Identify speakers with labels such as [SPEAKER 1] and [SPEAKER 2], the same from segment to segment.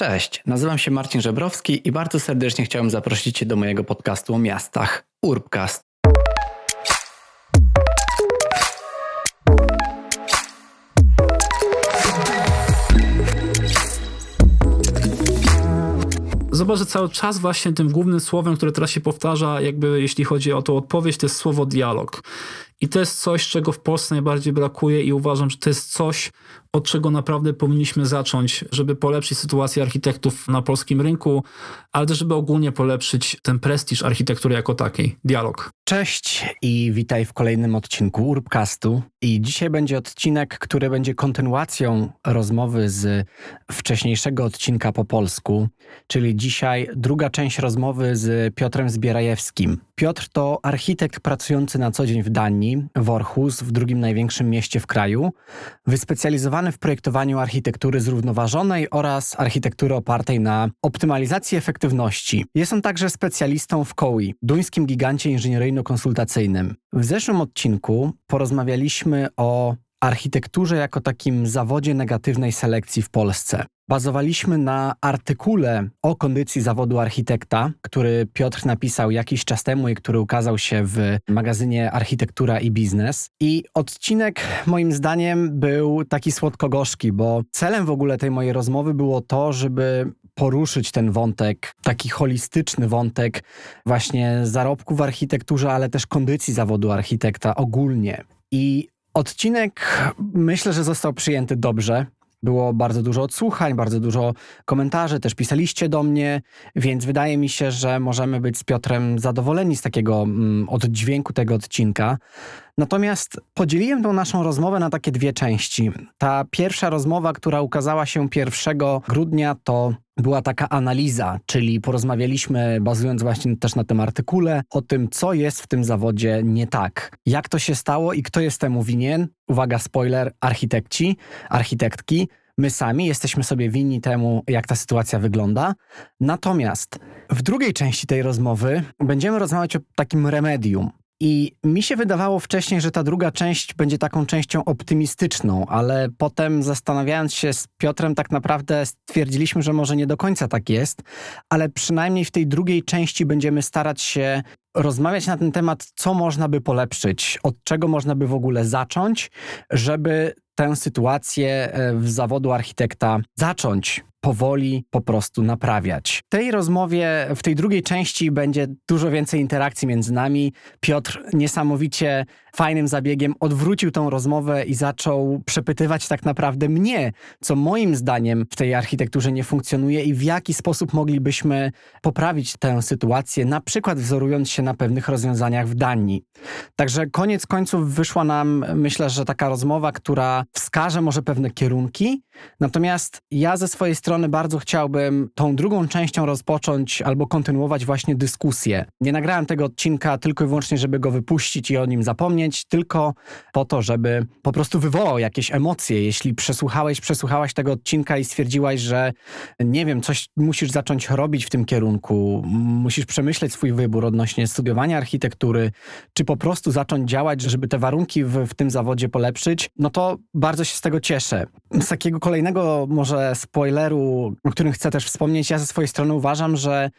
[SPEAKER 1] Cześć, nazywam się Marcin Żebrowski i bardzo serdecznie chciałem zaprosić Cię do mojego podcastu o miastach Urbcast.
[SPEAKER 2] Zobacz, że cały czas właśnie tym głównym słowem, które teraz się powtarza, jakby jeśli chodzi o tą odpowiedź, to jest słowo dialog. I to jest coś, czego w Polsce najbardziej brakuje i uważam, że to jest coś, od czego naprawdę powinniśmy zacząć, żeby polepszyć sytuację architektów na polskim rynku, ale też żeby ogólnie polepszyć ten prestiż architektury jako takiej. Dialog.
[SPEAKER 1] Cześć i witaj w kolejnym odcinku Urbcastu. I dzisiaj będzie odcinek, który będzie kontynuacją rozmowy z wcześniejszego odcinka po polsku, czyli dzisiaj druga część rozmowy z Piotrem Zbierajewskim. Piotr to architekt pracujący na co dzień w Danii, w Orhus, w drugim największym mieście w kraju, wyspecjalizowany w projektowaniu architektury zrównoważonej oraz architektury opartej na optymalizacji efektywności. Jest on także specjalistą w COI, duńskim gigancie inżynieryjno-konsultacyjnym. W zeszłym odcinku porozmawialiśmy o architekturze jako takim zawodzie negatywnej selekcji w Polsce. Bazowaliśmy na artykule o kondycji zawodu architekta, który Piotr napisał jakiś czas temu i który ukazał się w magazynie Architektura i Biznes. I odcinek moim zdaniem był taki słodko-gorzki, bo celem w ogóle tej mojej rozmowy było to, żeby poruszyć ten wątek, taki holistyczny wątek właśnie zarobku w architekturze, ale też kondycji zawodu architekta ogólnie. I Odcinek myślę, że został przyjęty dobrze. Było bardzo dużo odsłuchań, bardzo dużo komentarzy, też pisaliście do mnie, więc wydaje mi się, że możemy być z Piotrem zadowoleni z takiego mm, oddźwięku tego odcinka. Natomiast podzieliłem tą naszą rozmowę na takie dwie części. Ta pierwsza rozmowa, która ukazała się 1 grudnia, to była taka analiza, czyli porozmawialiśmy, bazując właśnie też na tym artykule, o tym, co jest w tym zawodzie nie tak. Jak to się stało i kto jest temu winien? Uwaga, spoiler, architekci, architektki. My sami jesteśmy sobie winni temu, jak ta sytuacja wygląda. Natomiast w drugiej części tej rozmowy będziemy rozmawiać o takim remedium, i mi się wydawało wcześniej, że ta druga część będzie taką częścią optymistyczną, ale potem zastanawiając się z Piotrem, tak naprawdę stwierdziliśmy, że może nie do końca tak jest, ale przynajmniej w tej drugiej części będziemy starać się rozmawiać na ten temat, co można by polepszyć, od czego można by w ogóle zacząć, żeby tę sytuację e, w zawodu architekta zacząć powoli po prostu naprawiać. W tej rozmowie, w tej drugiej części będzie dużo więcej interakcji między nami. Piotr niesamowicie fajnym zabiegiem odwrócił tą rozmowę i zaczął przepytywać tak naprawdę mnie, co moim zdaniem w tej architekturze nie funkcjonuje i w jaki sposób moglibyśmy poprawić tę sytuację, na przykład wzorując się na pewnych rozwiązaniach w Danii. Także koniec końców wyszła nam, myślę, że taka rozmowa, która wskaże może pewne kierunki, natomiast ja ze swojej strony bardzo chciałbym tą drugą częścią rozpocząć albo kontynuować właśnie dyskusję. Nie nagrałem tego odcinka tylko i wyłącznie, żeby go wypuścić i o nim zapomnieć, tylko po to, żeby po prostu wywołał jakieś emocje. Jeśli przesłuchałeś, przesłuchałaś tego odcinka i stwierdziłaś, że nie wiem, coś musisz zacząć robić w tym kierunku, musisz przemyśleć swój wybór odnośnie studiowania architektury, czy po prostu zacząć działać, żeby te warunki w, w tym zawodzie polepszyć, no to bardzo się z tego cieszę. Z takiego kolejnego może spoileru, o którym chcę też wspomnieć, ja ze swojej strony uważam, że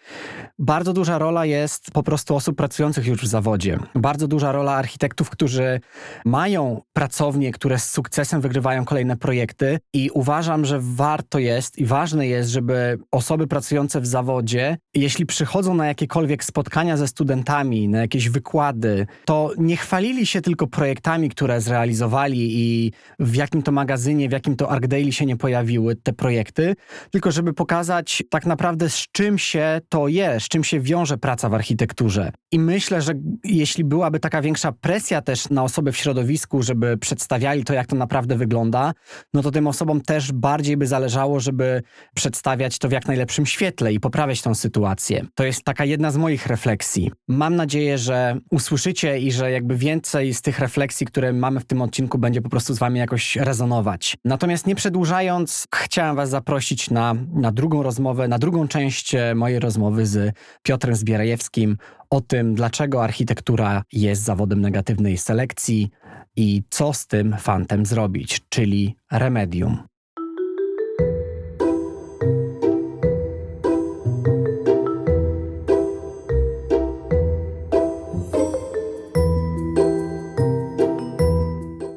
[SPEAKER 1] bardzo duża rola jest po prostu osób pracujących już w zawodzie. Bardzo duża rola architektów, którzy mają pracownie, które z sukcesem wygrywają kolejne projekty i uważam, że warto jest i ważne jest, żeby osoby pracujące w zawodzie, jeśli przychodzą na jakiekolwiek spotkania ze studentami, na jakieś wykłady, to nie chwalili się tylko projektami, które zrealizowali i w jakim to magazynie, w jakim to ArcDaily się nie pojawiły te projekty, tylko żeby pokazać tak naprawdę z czym się to je, z czym się wiąże praca w architekturze. I myślę, że jeśli byłaby taka większa presja też na osoby w środowisku, żeby przedstawiali to, jak to naprawdę wygląda, no to tym osobom też bardziej by zależało, żeby przedstawiać to w jak najlepszym świetle i poprawiać tą sytuację. To jest taka jedna z moich refleksji. Mam nadzieję, że usłyszycie i że jakby więcej z tych refleksji, które mamy w tym odcinku, będzie po prostu z wami jakoś rezonować. Natomiast nie przedłużając, chciałem was zaprosić na, na drugą rozmowę, na drugą część e, mojej rozmowy z Piotrem Zbierajewskim o tym, dlaczego architektura jest zawodem negatywnej selekcji i co z tym fantem zrobić, czyli remedium.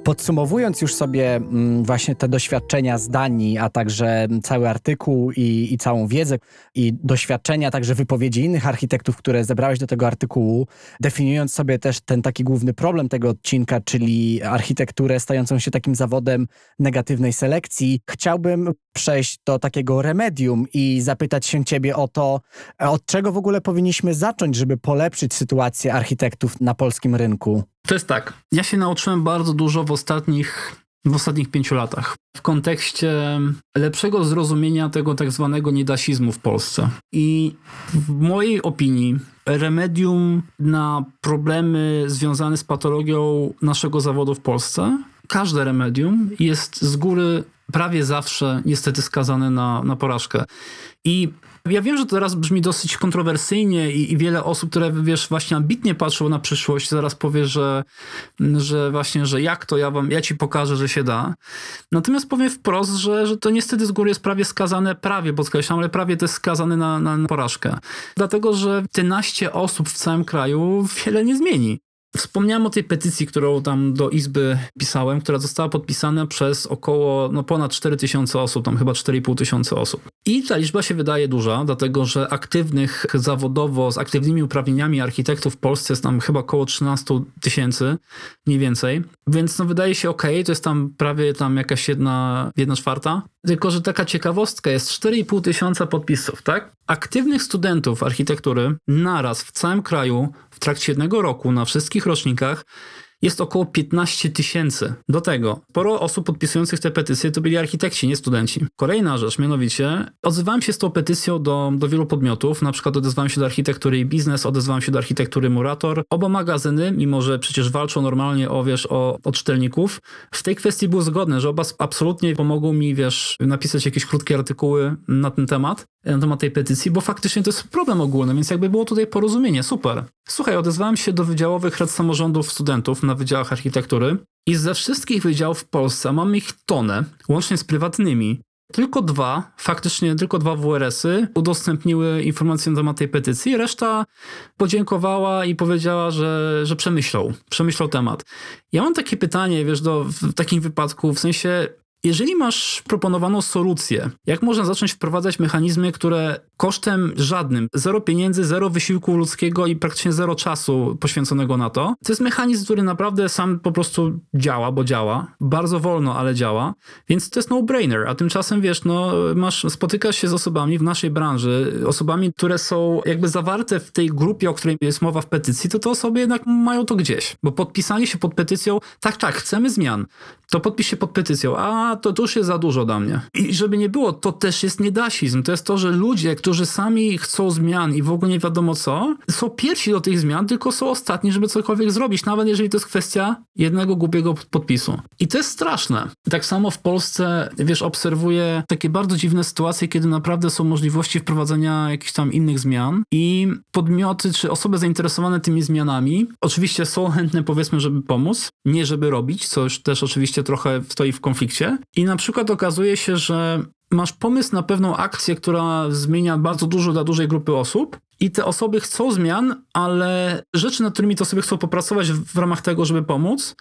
[SPEAKER 1] Podsumowując już sobie mm, właśnie te doświadczenia z Danii, a także cały artykuł i, i, całą wiedzę i doświadczenia, także wypowiedzi innych architektów, które zebrałeś do tego artykułu, definiując sobie też ten taki główny problem tego odcinka, czyli architekturę stającą się takim zawodem negatywnej selekcji, chciałbym przejść do takiego remedium i zapytać się ciebie o to, od czego w ogóle powinniśmy zacząć, żeby polepszyć sytuację architektów na polskim rynku.
[SPEAKER 2] To jest tak. Ja się nauczyłem bardzo dużo w ostatnich, w ostatnich pięciu latach w kontekście lepszego zrozumienia tego tak zwanego niedasizmu w Polsce. I w mojej opinii remedium na problemy związane z patologią naszego zawodu w Polsce, każde remedium jest z góry prawie zawsze niestety skazane na, na porażkę. I ja wiem, że to teraz brzmi dosyć kontrowersyjnie i, i, wiele osób, które wiesz, właśnie ambitnie patrzą na przyszłość, zaraz powie, że, że właśnie, że jak to ja wam, ja ci pokażę, że się da. Natomiast powiem wprost, że, że to niestety z góry jest prawie skazane, prawie podkreślam, ale prawie to jest skazane na, na porażkę. Dlatego, że 11 osób w całym kraju wiele nie zmieni. Wspomniałem o tej petycji, którą tam do Izby pisałem, która została podpisana przez około no, ponad 4 tysiące osób, tam chyba 4,5 tysiąca osób. I ta liczba się wydaje duża, dlatego że aktywnych zawodowo, z aktywnymi uprawnieniami architektów w Polsce jest tam chyba około 13 tysięcy, mniej więcej. Więc no, wydaje się ok, to jest tam prawie tam jakaś jedna, jedna czwarta. Tylko, że taka ciekawostka jest 4,5 tysiąca podpisów, tak? Aktywnych studentów architektury naraz w całym kraju w trakcie jednego roku na wszystkich rocznikach jest około 15 tysięcy. Do tego sporo osób podpisujących te petycje to byli architekci, nie studenci. Kolejna rzecz, mianowicie odzywałem się z tą petycją do, do wielu podmiotów, na przykład odezwałem się do architektury i biznes, odezwałem się do architektury Murator. Oba magazyny, mimo że przecież walczą normalnie o, wiesz, o, o czytelników, w tej kwestii były zgodne, że oba absolutnie pomogą mi, wiesz, napisać jakieś krótkie artykuły na ten temat, na temat tej petycji, bo faktycznie to jest problem ogólny, więc jakby było tutaj porozumienie, super. Słuchaj, odezwałem się do wydziałowych rad samorządów studentów na wydziałach architektury i ze wszystkich wydziałów w Polsce mam ich tonę, łącznie z prywatnymi. Tylko dwa, faktycznie tylko dwa WRS-y udostępniły informacje na temat tej petycji, reszta podziękowała i powiedziała, że, że przemyślał, przemyślał temat. Ja mam takie pytanie, wiesz, do, w takim wypadku, w sensie jeżeli masz proponowaną solucję, jak można zacząć wprowadzać mechanizmy, które kosztem żadnym, zero pieniędzy, zero wysiłku ludzkiego i praktycznie zero czasu poświęconego na to, to jest mechanizm, który naprawdę sam po prostu działa, bo działa, bardzo wolno, ale działa, więc to jest no-brainer, a tymczasem wiesz, no masz, spotykasz się z osobami w naszej branży, osobami, które są jakby zawarte w tej grupie, o której jest mowa w petycji, to te osoby jednak mają to gdzieś, bo podpisali się pod petycją, tak, tak, chcemy zmian, to podpisz się pod petycją, a to, już jest za dużo dla mnie. I żeby nie było, to też jest niedasizm. To jest to, że ludzie, którzy sami chcą zmian i w ogóle nie wiadomo co, są pierwsi do tych zmian, tylko są ostatni, żeby cokolwiek zrobić, nawet jeżeli to jest kwestia jednego głupiego podpisu. I to jest straszne. Tak samo w Polsce, wiesz, obserwuję takie bardzo dziwne sytuacje, kiedy naprawdę są możliwości wprowadzenia jakichś tam innych zmian i podmioty czy osoby zainteresowane tymi zmianami oczywiście są chętne, powiedzmy, żeby pomóc, nie żeby robić, co już też oczywiście trochę stoi w konflikcie, i na przykład okazuje się, że masz pomysł na pewną akcję, która zmienia bardzo dużo dla dużej grupy osób, i te osoby chcą zmian, ale rzeczy, nad którymi te osoby chcą popracować w ramach tego, żeby pomóc,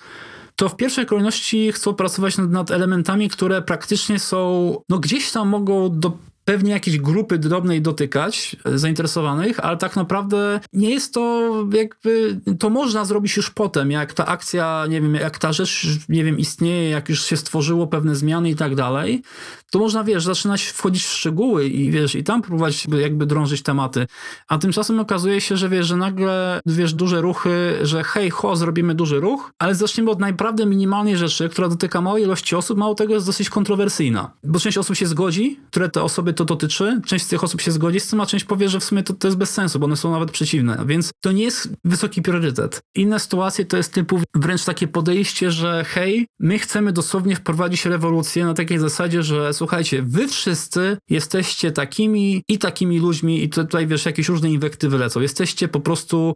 [SPEAKER 2] to w pierwszej kolejności chcą pracować nad, nad elementami, które praktycznie są, no gdzieś tam mogą do pewnie jakieś grupy drobnej dotykać, e, zainteresowanych, ale tak naprawdę nie jest to jakby, to można zrobić już potem, jak ta akcja, nie wiem, jak ta rzecz, nie wiem, istnieje, jak już się stworzyło pewne zmiany i tak dalej, to można, wiesz, zaczynać wchodzić w szczegóły i wiesz, i tam próbować jakby drążyć tematy. A tymczasem okazuje się, że wiesz, że nagle, wiesz, duże ruchy, że hej, ho, zrobimy duży ruch, ale zaczniemy od naprawdę minimalnej rzeczy, która dotyka małej ilości osób, mało tego jest dosyć kontrowersyjna. Bo część osób się zgodzi, które te osoby to dotyczy, część z tych osób się zgodzi z tym, a część powie, że w sumie to, to jest bez sensu, bo one są nawet przeciwne. Więc to nie jest wysoki priorytet. Inne sytuacje to jest typu wręcz takie podejście, że hej, my chcemy dosłownie wprowadzić rewolucję na takiej zasadzie, że słuchajcie, wy wszyscy jesteście takimi i takimi ludźmi i tutaj wiesz, jakieś różne inwektywy lecą. Jesteście po prostu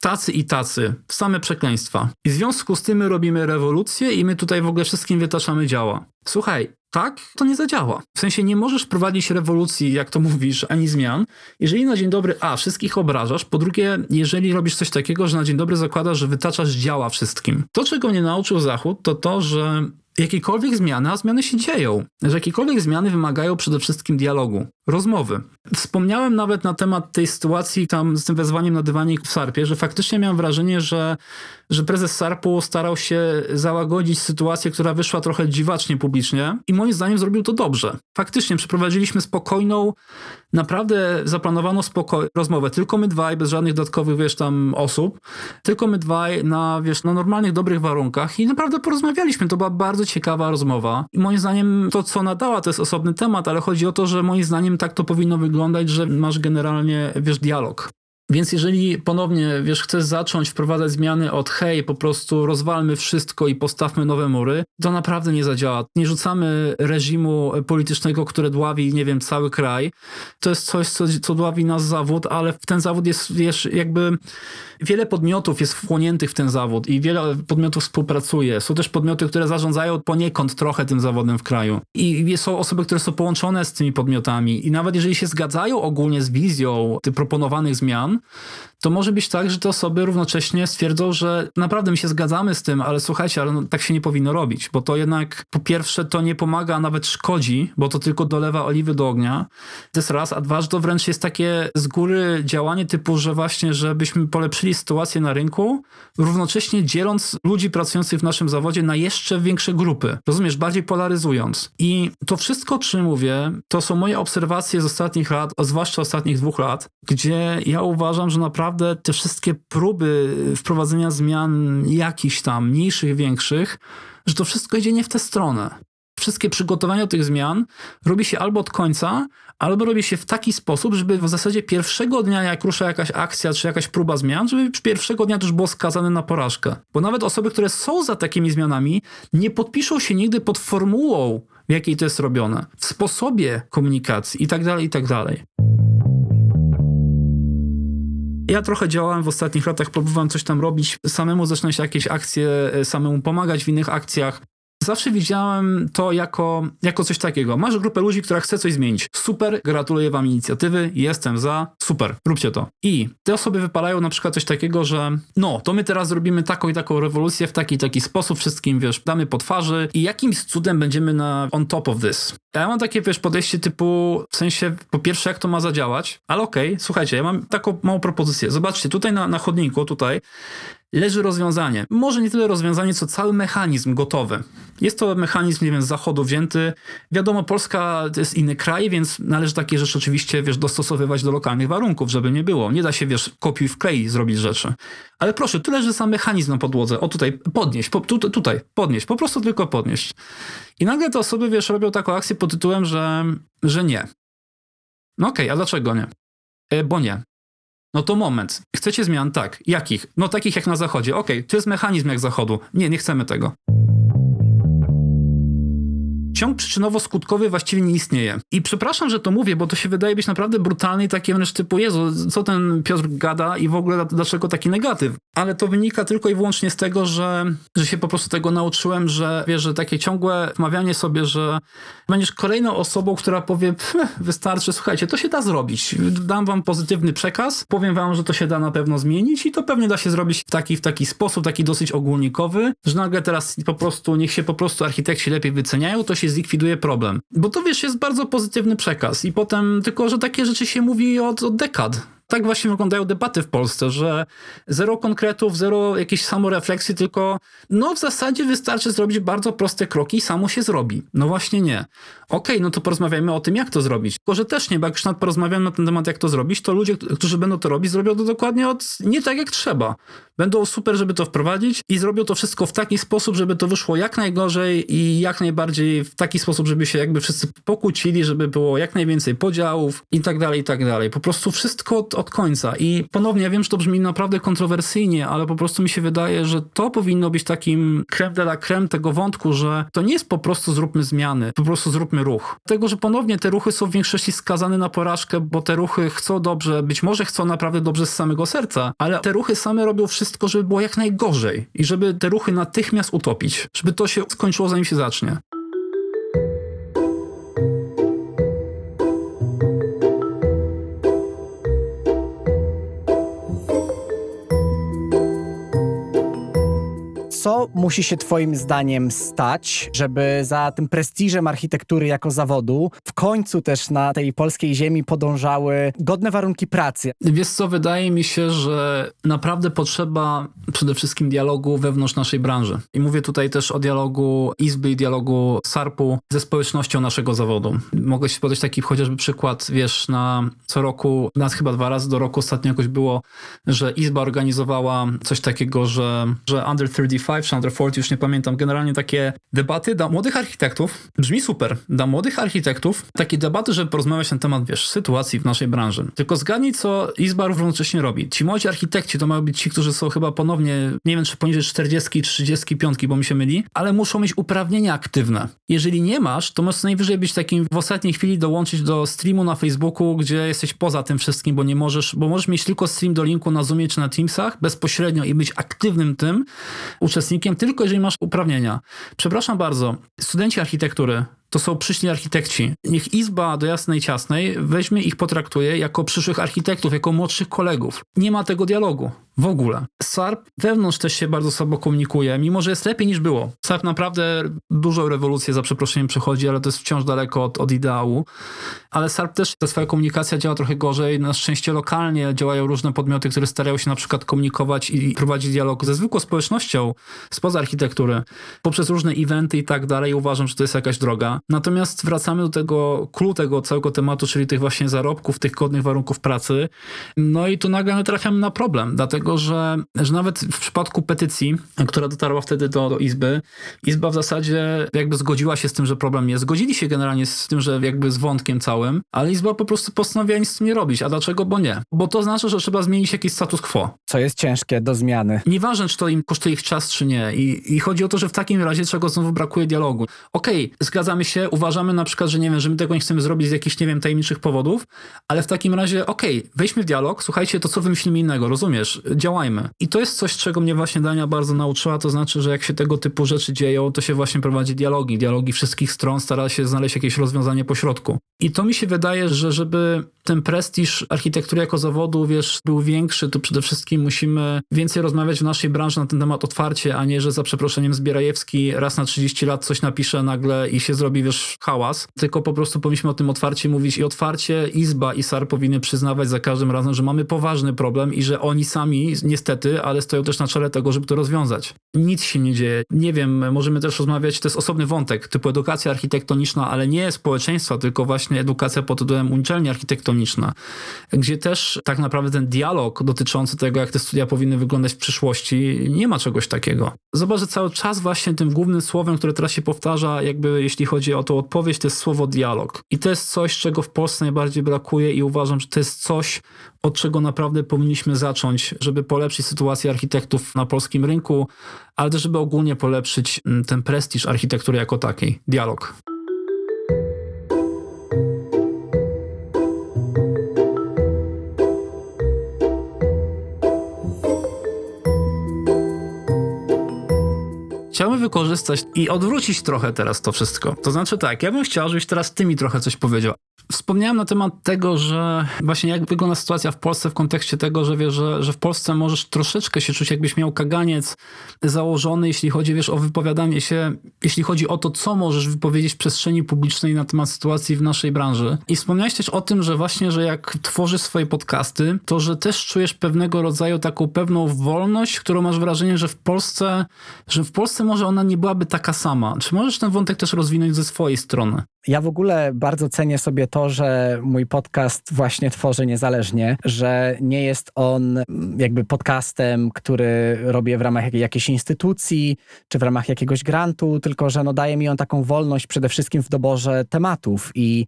[SPEAKER 2] tacy i tacy. Same przekleństwa. I w związku z tym my robimy rewolucję i my tutaj w ogóle wszystkim wytaczamy działa. Słuchaj, tak to nie zadziała. W sensie nie możesz prowadzić rewolucji, jak to mówisz, ani zmian, jeżeli na dzień dobry, a, wszystkich obrażasz, po drugie, jeżeli robisz coś takiego, że na dzień dobry zakładasz, że wytaczasz działa wszystkim. To, czego mnie nauczył Zachód, to to, że jakiekolwiek zmiany, a zmiany się dzieją, że jakiekolwiek zmiany wymagają przede wszystkim dialogu, rozmowy. Wspomniałem nawet na temat tej sytuacji tam z tym wezwaniem na dywanik w Sarpie, że faktycznie miałem wrażenie, że, że prezes Sarpu starał się załagodzić sytuację, która wyszła trochę dziwacznie publicznie i moim zdaniem zrobił to dobrze. Faktycznie przeprowadziliśmy spokojną, naprawdę zaplanowano spoko- rozmowę, tylko my dwaj, bez żadnych dodatkowych, wiesz, tam osób, tylko my dwaj na, wiesz, na normalnych, dobrych warunkach i naprawdę porozmawialiśmy. To była bardzo ciekawa rozmowa i moim zdaniem to, co nadała, to jest osobny temat, ale chodzi o to, że moim zdaniem tak to powinno wyglądać, że masz generalnie, wiesz, dialog. Więc jeżeli ponownie, wiesz, chcesz zacząć wprowadzać zmiany od hej, po prostu rozwalmy wszystko i postawmy nowe mury, to naprawdę nie zadziała. Nie rzucamy reżimu politycznego, które dławi, nie wiem, cały kraj. To jest coś, co, co dławi nas zawód, ale w ten zawód jest, wiesz, jakby wiele podmiotów jest wchłoniętych w ten zawód i wiele podmiotów współpracuje. Są też podmioty, które zarządzają poniekąd trochę tym zawodem w kraju. I są osoby, które są połączone z tymi podmiotami i nawet jeżeli się zgadzają ogólnie z wizją proponowanych zmian, Jahren to może być tak, że te osoby równocześnie stwierdzą, że naprawdę my się zgadzamy z tym, ale słuchajcie, ale no, tak się nie powinno robić, bo to jednak po pierwsze to nie pomaga, a nawet szkodzi, bo to tylko dolewa oliwy do ognia. To jest raz, a dwa, że to wręcz jest takie z góry działanie typu, że właśnie, żebyśmy polepszyli sytuację na rynku, równocześnie dzieląc ludzi pracujących w naszym zawodzie na jeszcze większe grupy. Rozumiesz, bardziej polaryzując. I to wszystko, o czym mówię, to są moje obserwacje z ostatnich lat, a zwłaszcza ostatnich dwóch lat, gdzie ja uważam, że naprawdę te wszystkie próby wprowadzenia zmian jakichś tam, mniejszych, większych, że to wszystko idzie nie w tę stronę. Wszystkie przygotowania tych zmian robi się albo od końca, albo robi się w taki sposób, żeby w zasadzie pierwszego dnia, jak rusza jakaś akcja czy jakaś próba zmian, żeby pierwszego dnia już było skazane na porażkę. Bo nawet osoby, które są za takimi zmianami, nie podpiszą się nigdy pod formułą, w jakiej to jest robione, w sposobie komunikacji itd., tak itd. Tak ja trochę działałem w ostatnich latach, próbowałem coś tam robić, samemu zaczynać jakieś akcje, e, samemu pomagać w innych akcjach. Zawsze widziałem to jako, jako coś takiego. Masz grupę ludzi, która chce coś zmienić. Super, gratuluję wam inicjatywy, jestem za, super, róbcie to. I te osoby wypalają na przykład coś takiego, że no, to my teraz zrobimy taką i taką rewolucję w taki taki sposób, wszystkim, wiesz, damy po twarzy i jakimś cudem będziemy na on top of this. Ja mam takie, wiesz, podejście typu, w sensie, po pierwsze, jak to ma zadziałać, ale okej, okay, słuchajcie, ja mam taką małą propozycję. Zobaczcie, tutaj na, na chodniku, tutaj leży rozwiązanie. Może nie tyle rozwiązanie, co cały mechanizm gotowy. Jest to mechanizm, nie wiem, z zachodu wzięty. Wiadomo, Polska to jest inny kraj, więc należy takie rzeczy oczywiście, wiesz, dostosowywać do lokalnych warunków, żeby nie było. Nie da się, wiesz, kopiuj w klej zrobić rzeczy. Ale proszę, tu leży sam mechanizm na podłodze. O tutaj, podnieść, po, tu, tutaj, podnieść, po prostu tylko podnieść. I nagle te osoby, wiesz, robią taką akcję pod tytułem, że, że nie. No okej, okay, a dlaczego nie? E, bo nie. No to moment. Chcecie zmian? Tak. Jakich? No takich jak na zachodzie. Okej, okay, to jest mechanizm jak zachodu. Nie, nie chcemy tego ciąg przyczynowo-skutkowy właściwie nie istnieje. I przepraszam, że to mówię, bo to się wydaje być naprawdę brutalne i takie wręcz typu, Jezu, co ten Piotr gada i w ogóle dlaczego taki negatyw? Ale to wynika tylko i wyłącznie z tego, że, że się po prostu tego nauczyłem, że wiesz, że takie ciągłe wmawianie sobie, że będziesz kolejną osobą, która powie, wystarczy, słuchajcie, to się da zrobić. Dam wam pozytywny przekaz, powiem wam, że to się da na pewno zmienić i to pewnie da się zrobić w taki, w taki sposób, taki dosyć ogólnikowy, że nagle teraz po prostu, niech się po prostu architekci lepiej wyceniają, to się zlikwiduje problem. Bo to wiesz, jest bardzo pozytywny przekaz i potem tylko, że takie rzeczy się mówi od, od dekad tak właśnie wyglądają debaty w Polsce, że zero konkretów, zero jakiejś samorefleksji, tylko no w zasadzie wystarczy zrobić bardzo proste kroki i samo się zrobi. No właśnie nie. Okej, okay, no to porozmawiajmy o tym, jak to zrobić. Tylko, że też nie, bo jak już porozmawiamy na ten temat, jak to zrobić, to ludzie, którzy będą to robić, zrobią to dokładnie od, nie tak jak trzeba. Będą super, żeby to wprowadzić i zrobią to wszystko w taki sposób, żeby to wyszło jak najgorzej i jak najbardziej w taki sposób, żeby się jakby wszyscy pokłócili, żeby było jak najwięcej podziałów i tak dalej, i tak dalej. Po prostu wszystko od, od końca. I ponownie, ja wiem, że to brzmi naprawdę kontrowersyjnie, ale po prostu mi się wydaje, że to powinno być takim creme de la creme tego wątku, że to nie jest po prostu zróbmy zmiany, po prostu zróbmy ruch. Tego, że ponownie te ruchy są w większości skazane na porażkę, bo te ruchy chcą dobrze, być może chcą naprawdę dobrze z samego serca, ale te ruchy same robią wszystko, żeby było jak najgorzej i żeby te ruchy natychmiast utopić, żeby to się skończyło zanim się zacznie.
[SPEAKER 1] Co musi się Twoim zdaniem stać, żeby za tym prestiżem architektury jako zawodu w końcu też na tej polskiej ziemi podążały godne warunki pracy?
[SPEAKER 2] Wiesz co, wydaje mi się, że naprawdę potrzeba przede wszystkim dialogu wewnątrz naszej branży. I mówię tutaj też o dialogu Izby i dialogu SARP-u ze społecznością naszego zawodu. Mogę ci podać taki chociażby przykład, wiesz, na co roku, nas chyba dwa razy do roku ostatnio jakoś było, że Izba organizowała coś takiego, że, że Under 35 czy Under 40, już nie pamiętam, generalnie takie debaty dla młodych architektów. Brzmi super. Dla młodych architektów takie debaty, żeby porozmawiać na temat, wiesz, sytuacji w naszej branży. Tylko zgadnij, co Izba równocześnie robi. Ci młodzi architekci to mają być ci, którzy są chyba ponownie, nie wiem, czy poniżej 40, 35, bo mi się myli, ale muszą mieć uprawnienia aktywne. Jeżeli nie masz, to możesz najwyżej być takim w ostatniej chwili dołączyć do streamu na Facebooku, gdzie jesteś poza tym wszystkim, bo nie możesz, bo możesz mieć tylko stream do linku na Zoomie czy na Teamsach bezpośrednio i być aktywnym tym uczestnikiem, tylko jeżeli masz uprawnienia. Przepraszam bardzo, studenci architektury, to są przyszli architekci. Niech Izba do Jasnej Ciasnej weźmie ich, potraktuje jako przyszłych architektów, jako młodszych kolegów. Nie ma tego dialogu. W ogóle. SARP wewnątrz też się bardzo słabo komunikuje, mimo że jest lepiej niż było. SARP naprawdę dużą rewolucję za przeproszeniem przechodzi, ale to jest wciąż daleko od, od ideału. Ale SARP też, ta swoja komunikacja działa trochę gorzej. Na szczęście lokalnie działają różne podmioty, które starają się na przykład komunikować i prowadzić dialog ze zwykłą społecznością spoza architektury, poprzez różne eventy i tak dalej. Uważam, że to jest jakaś droga. Natomiast wracamy do tego clue tego całego tematu, czyli tych właśnie zarobków, tych godnych warunków pracy. No i tu nagle trafiamy na problem, dlatego że, że nawet w przypadku petycji, która dotarła wtedy do, do Izby, Izba w zasadzie jakby zgodziła się z tym, że problem jest. Zgodzili się generalnie z tym, że jakby z wątkiem całym, ale Izba po prostu postanowiła nic z tym nie robić. A dlaczego? Bo nie. Bo to znaczy, że trzeba zmienić jakiś status quo.
[SPEAKER 1] Co jest ciężkie do zmiany.
[SPEAKER 2] Nieważne, czy to im kosztuje ich czas, czy nie. I, i chodzi o to, że w takim razie czego znowu brakuje dialogu. Okej, okay, zgadzamy się, uważamy na przykład, że nie wiem, że my tego nie chcemy zrobić z jakichś, nie wiem, tajemniczych powodów, ale w takim razie, okej, okay, wejdźmy w dialog, słuchajcie, to co wymyślimy innego, rozumiesz? Działajmy. I to jest coś, czego mnie właśnie Dania bardzo nauczyła, to znaczy, że jak się tego typu rzeczy dzieją, to się właśnie prowadzi dialogi, dialogi wszystkich stron, stara się znaleźć jakieś rozwiązanie po środku. I to mi się wydaje, że żeby ten prestiż architektury jako zawodu, wiesz, był większy, to przede wszystkim musimy więcej rozmawiać w naszej branży na ten temat otwarcie, a nie, że za przeproszeniem Zbierajewski raz na 30 lat coś napisze nagle i się zrobi, wiesz, hałas, tylko po prostu powinniśmy o tym otwarcie mówić i otwarcie Izba i SAR powinny przyznawać za każdym razem, że mamy poważny problem i że oni sami, niestety, ale stoją też na czele tego, żeby to rozwiązać. Nic się nie dzieje. Nie wiem, możemy też rozmawiać, to jest osobny wątek, typu edukacja architektoniczna, ale nie społeczeństwa, tylko właśnie edukacja pod tytułem uczelni architektoniczna, gdzie też tak naprawdę ten dialog dotyczący tego, jak te studia powinny wyglądać w przyszłości, nie ma czegoś takiego. Zobacz, że cały czas właśnie tym głównym słowem, które teraz się powtarza, jakby jeśli chodzi o tą odpowiedź, to jest słowo dialog. I to jest coś, czego w Polsce najbardziej brakuje i uważam, że to jest coś, od czego naprawdę powinniśmy zacząć, żeby polepszyć sytuację architektów na polskim rynku, ale też żeby ogólnie polepszyć mm, ten prestiż architektury jako takiej. Dialog. Chciałbym wykorzystać i odwrócić trochę teraz to wszystko. To znaczy tak, ja bym chciał, żebyś teraz ty mi trochę coś powiedział. Wspomniałem na temat tego, że właśnie jak wygląda sytuacja w Polsce w kontekście tego, że wiesz, że, że w Polsce możesz troszeczkę się czuć, jakbyś miał kaganiec założony, jeśli chodzi, wiesz, o wypowiadanie się, jeśli chodzi o to, co możesz wypowiedzieć w przestrzeni publicznej na temat sytuacji w naszej branży. I wspomniałeś też o tym, że właśnie, że jak tworzysz swoje podcasty, to że też czujesz pewnego rodzaju taką pewną wolność, którą masz wrażenie, że w Polsce, że w Polsce może ona nie byłaby taka sama. Czy możesz ten wątek też rozwinąć ze swojej strony?
[SPEAKER 1] Ja w ogóle bardzo cenię sobie to, że mój podcast właśnie tworzę niezależnie, że nie jest on jakby podcastem, który robię w ramach jakiejś instytucji czy w ramach jakiegoś grantu, tylko że no daje mi on taką wolność przede wszystkim w doborze tematów i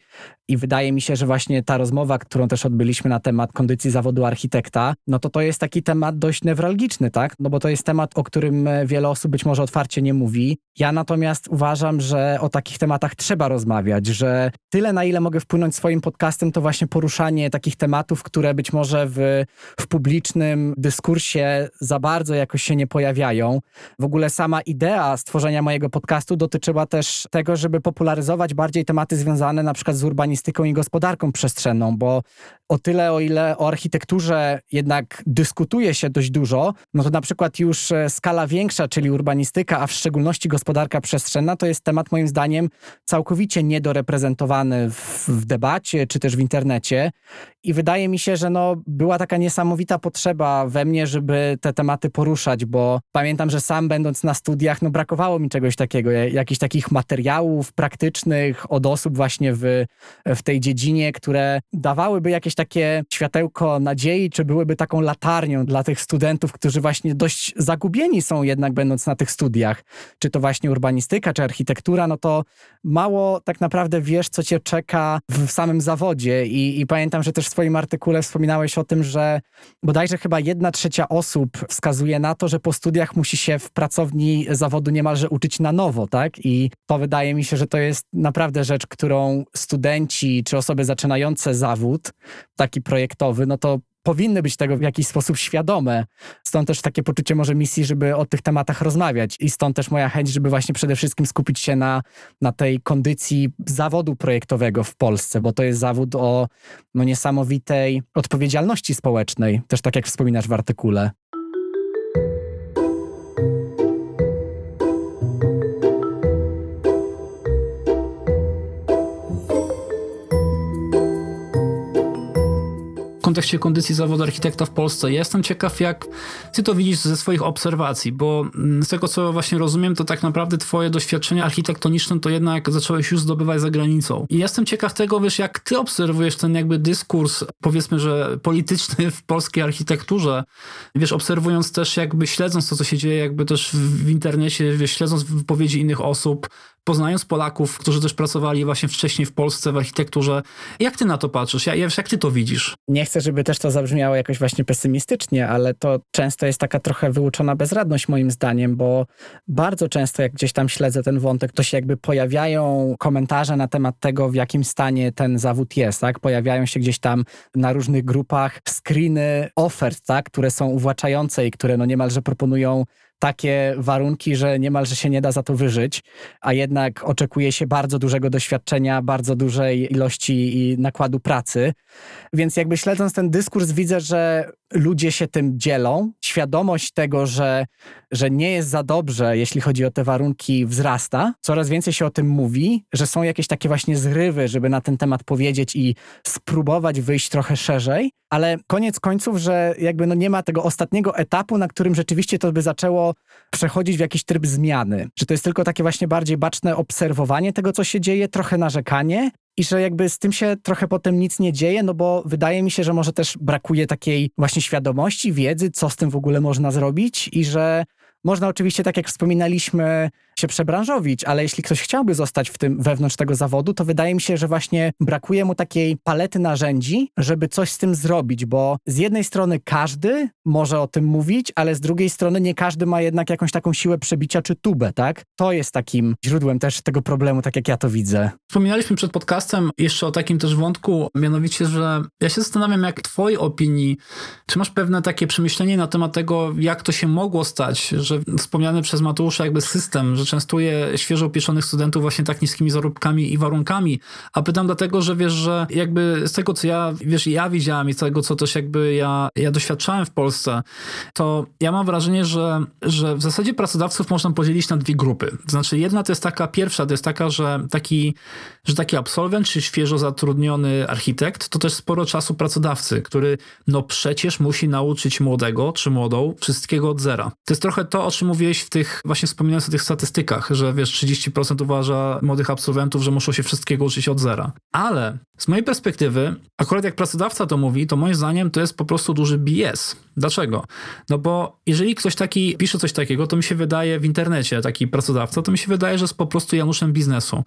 [SPEAKER 1] i wydaje mi się, że właśnie ta rozmowa, którą też odbyliśmy na temat kondycji zawodu architekta, no to to jest taki temat dość newralgiczny, tak? No bo to jest temat, o którym wiele osób być może otwarcie nie mówi. Ja natomiast uważam, że o takich tematach trzeba rozmawiać, że tyle na ile mogę wpłynąć swoim podcastem, to właśnie poruszanie takich tematów, które być może w, w publicznym dyskursie za bardzo jakoś się nie pojawiają. W ogóle sama idea stworzenia mojego podcastu dotyczyła też tego, żeby popularyzować bardziej tematy związane na przykład z urbanistyką urbanistyką i gospodarką przestrzenną, bo o tyle, o ile o architekturze jednak dyskutuje się dość dużo, no to na przykład już e, skala większa, czyli urbanistyka, a w szczególności gospodarka przestrzenna, to jest temat moim zdaniem całkowicie niedoreprezentowany w, w debacie czy też w internecie. I wydaje mi się, że no, była taka niesamowita potrzeba we mnie, żeby te tematy poruszać, bo pamiętam, że sam będąc na studiach, no brakowało mi czegoś takiego, jakichś takich materiałów praktycznych od osób właśnie w, w tej dziedzinie, które dawałyby jakieś takie światełko nadziei, czy byłyby taką latarnią dla tych studentów, którzy właśnie dość zagubieni są jednak będąc na tych studiach. Czy to właśnie urbanistyka, czy architektura, no to mało tak naprawdę wiesz, co cię czeka w samym zawodzie. I, i pamiętam, że też swoim artykule wspominałeś o tym, że bodajże chyba jedna trzecia osób wskazuje na to, że po studiach musi się w pracowni zawodu niemalże uczyć na nowo, tak? I to wydaje mi się, że to jest naprawdę rzecz, którą studenci czy osoby zaczynające zawód, taki projektowy, no to powinny być tego w jakiś sposób świadome. Stąd też takie poczucie może misji, żeby o tych tematach rozmawiać i stąd też moja chęć, żeby właśnie przede wszystkim skupić się na, na tej kondycji zawodu projektowego w Polsce, bo to jest zawód o no, niesamowitej odpowiedzialności społecznej, też tak jak wspominasz w artykule.
[SPEAKER 2] Kontekście kondycji zawodu architekta w Polsce. Ja jestem ciekaw, jak ty to widzisz ze swoich obserwacji, bo mm, z tego, co właśnie rozumiem, to tak naprawdę twoje doświadczenia architektoniczne to jednak zacząłeś już zdobywać za granicą. I jestem ciekaw tego, wiesz, jak ty obserwujesz ten jakby dyskurs, powiedzmy, że polityczny w polskiej architekturze, wiesz, obserwując też jakby, śledząc to, co się dzieje jakby też w internecie, wiesz, śledząc wypowiedzi innych osób, poznając Polaków, którzy też pracowali właśnie wcześniej w Polsce w architekturze. Jak ty na to patrzysz? Jak, jak ty to widzisz?
[SPEAKER 1] Nie chcę, żeby też to zabrzmiało jakoś właśnie pesymistycznie, ale to często jest taka trochę wyuczona bezradność moim zdaniem, bo bardzo często jak gdzieś tam śledzę ten wątek, to się jakby pojawiają komentarze na temat tego, w jakim stanie ten zawód jest, tak? Pojawiają się gdzieś tam na różnych grupach screeny ofert, tak? Które są uwłaczające i które no niemalże proponują takie warunki, że niemalże się nie da za to wyżyć, a jednak oczekuje się bardzo dużego doświadczenia, bardzo dużej ilości i nakładu pracy. Więc jakby śledząc ten dyskurs widzę, że ludzie się tym dzielą. Świadomość tego, że, że nie jest za dobrze, jeśli chodzi o te warunki, wzrasta. Coraz więcej się o tym mówi, że są jakieś takie właśnie zrywy, żeby na ten temat powiedzieć i spróbować wyjść trochę szerzej, ale koniec końców, że jakby no nie ma tego ostatniego etapu, na którym rzeczywiście to by zaczęło przechodzić w jakiś tryb zmiany. Że to jest tylko takie właśnie bardziej baczne obserwowanie tego, co się dzieje, trochę narzekanie, i że jakby z tym się trochę potem nic nie dzieje, no bo wydaje mi się, że może też brakuje takiej właśnie świadomości, wiedzy, co z tym w ogóle można zrobić i że można oczywiście, tak jak wspominaliśmy, się przebranżowić, ale jeśli ktoś chciałby zostać w tym wewnątrz tego zawodu, to wydaje mi się, że właśnie brakuje mu takiej palety narzędzi, żeby coś z tym zrobić, bo z jednej strony każdy może o tym mówić, ale z drugiej strony nie każdy ma jednak jakąś taką siłę przebicia czy tubę, tak? To jest takim źródłem też tego problemu, tak jak ja to widzę.
[SPEAKER 2] Wspominaliśmy przed podcastem jeszcze o takim też wątku, mianowicie, że ja się zastanawiam, jak twojej opinii, czy masz pewne takie przemyślenie na temat tego, jak to się mogło stać, że wspomniany przez Mateusza jakby system, że częstuje świeżo upieczonych studentów właśnie tak niskimi zarobkami i warunkami. A pytam dlatego, że wiesz, że jakby z tego, co ja, wiesz, ja widziałem i z tego, co też jakby ja, ja doświadczałem w Polsce, to ja mam wrażenie, że, że w zasadzie pracodawców można podzielić na dwie grupy. Znaczy jedna to jest taka, pierwsza to jest taka, że taki, że taki absolwent, czy świeżo zatrudniony architekt, to też sporo czasu pracodawcy, który no przecież musi nauczyć młodego czy młodą wszystkiego od zera. To jest trochę to, o czym mówiłeś w tych, właśnie wspominając o tych statystykach, że wiesz, 30% uważa młodych absolwentów, że muszą się wszystkiego uczyć od zera. Ale z mojej perspektywy, akurat jak pracodawca to mówi, to moim zdaniem to jest po prostu duży BS. Dlaczego? No bo jeżeli ktoś taki pisze coś takiego, to mi się wydaje w internecie, taki pracodawca, to mi się wydaje, że jest po prostu Januszem biznesu.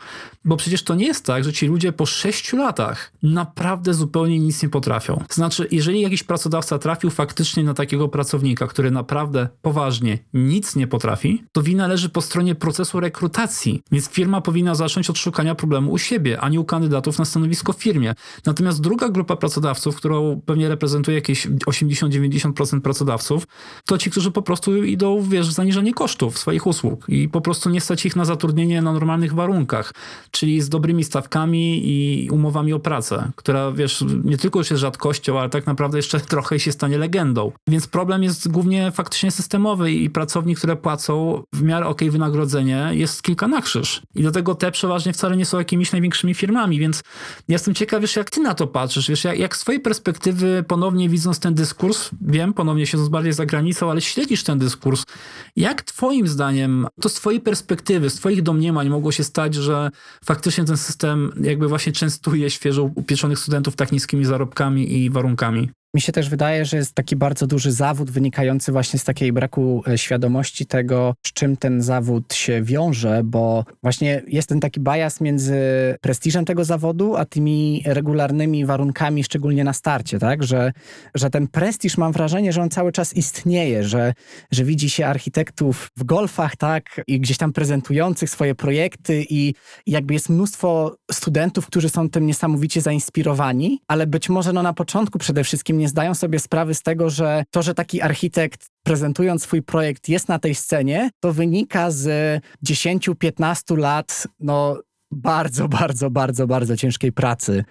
[SPEAKER 2] Bo przecież to nie jest tak, że ci ludzie po sześciu latach naprawdę zupełnie nic nie potrafią. Znaczy, jeżeli jakiś pracodawca trafił faktycznie na takiego pracownika, który naprawdę poważnie nic nie potrafi, to wina leży po stronie procesu rekrutacji. Więc firma powinna zacząć od szukania problemu u siebie, a nie u kandydatów na stanowisko w firmie. Natomiast druga grupa pracodawców, którą pewnie reprezentuje jakieś 80-90% procent pracodawców, to ci, którzy po prostu idą, wiesz, w zaniżenie kosztów swoich usług i po prostu nie stać ich na zatrudnienie na normalnych warunkach, czyli z dobrymi stawkami i umowami o pracę, która, wiesz, nie tylko już jest rzadkością, ale tak naprawdę jeszcze trochę się stanie legendą. Więc problem jest głównie faktycznie systemowy i pracowni, które płacą w miarę ok wynagrodzenie jest kilka na krzyż. I do tego te przeważnie wcale nie są jakimiś największymi firmami, więc ja jestem ciekaw, wiesz, jak ty na to patrzysz, wiesz, jak, jak z twojej perspektywy ponownie widząc ten dyskurs, wiem, ponownie siedząc bardziej za granicą, ale śledzisz ten dyskurs, jak twoim zdaniem, to z twojej perspektywy, z twoich domniemań mogło się stać, że faktycznie ten system jakby właśnie częstuje świeżo upieczonych studentów tak niskimi zarobkami i warunkami?
[SPEAKER 1] Mi się też wydaje, że jest taki bardzo duży zawód wynikający właśnie z takiej braku e, świadomości tego, z czym ten zawód się wiąże, bo właśnie jest ten taki bias między prestiżem tego zawodu, a tymi regularnymi warunkami, szczególnie na starcie, tak? Że, że ten prestiż mam wrażenie, że on cały czas istnieje, że, że widzi się architektów w golfach, tak? I gdzieś tam prezentujących swoje projekty i, jakby jest mnóstwo studentów, którzy są tym niesamowicie zainspirowani, ale być może no na początku przede wszystkim nie zdają sobie sprawy z tego, że to, że taki architekt prezentując swój projekt jest na tej scenie, to wynika z 10-15 lat no, bardzo, bardzo, bardzo, bardzo ciężkiej pracy.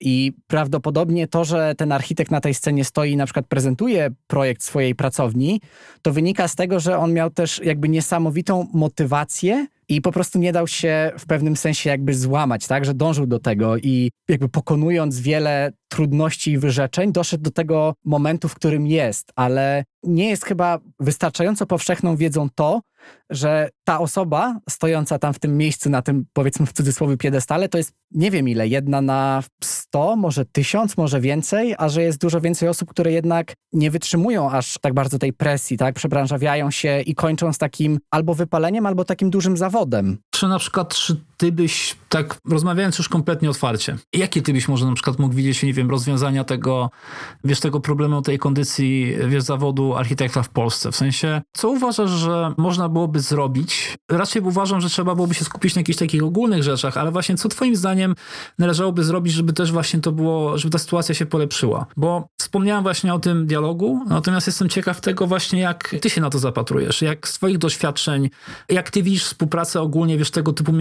[SPEAKER 1] I prawdopodobnie to, że ten architekt na tej scenie stoi i na przykład prezentuje projekt swojej pracowni, to wynika z tego, że on miał też jakby niesamowitą motywację i po prostu nie dał się w pewnym sensie jakby złamać, tak, że dążył do tego i jakby pokonując wiele trudności i wyrzeczeń, doszedł do tego momentu, w którym jest, ale nie jest chyba wystarczająco powszechną wiedzą to, że ta osoba stojąca tam w tym miejscu, na tym powiedzmy w cudzysłowie piedestale, to jest nie wiem ile, jedna na 100, może tysiąc, może więcej, a że jest dużo więcej osób, które jednak nie wytrzymują aż tak bardzo tej presji, tak, przebranżawiają się i kończą z takim albo wypaleniem, albo takim dużym zawodem.
[SPEAKER 2] Czy na przykład, czy ty byś, tak rozmawiając już kompletnie otwarcie, jakie ty byś może na przykład mógł widzieć, nie wiem, rozwiązania tego, wiesz, tego problemu, tej kondycji, wiesz, zawodu architekta w Polsce? W sensie, co uważasz, że można byłoby zrobić? Raczej uważam, że trzeba byłoby się skupić na jakichś takich ogólnych rzeczach, ale właśnie co twoim zdaniem należałoby zrobić, żeby też właśnie to było, żeby ta sytuacja się polepszyła? Bo wspomniałem właśnie o tym dialogu, natomiast jestem ciekaw tego właśnie, jak ty się na to zapatrujesz, jak z twoich doświadczeń, jak ty widzisz współpracę ogólnie, wiesz, tego typu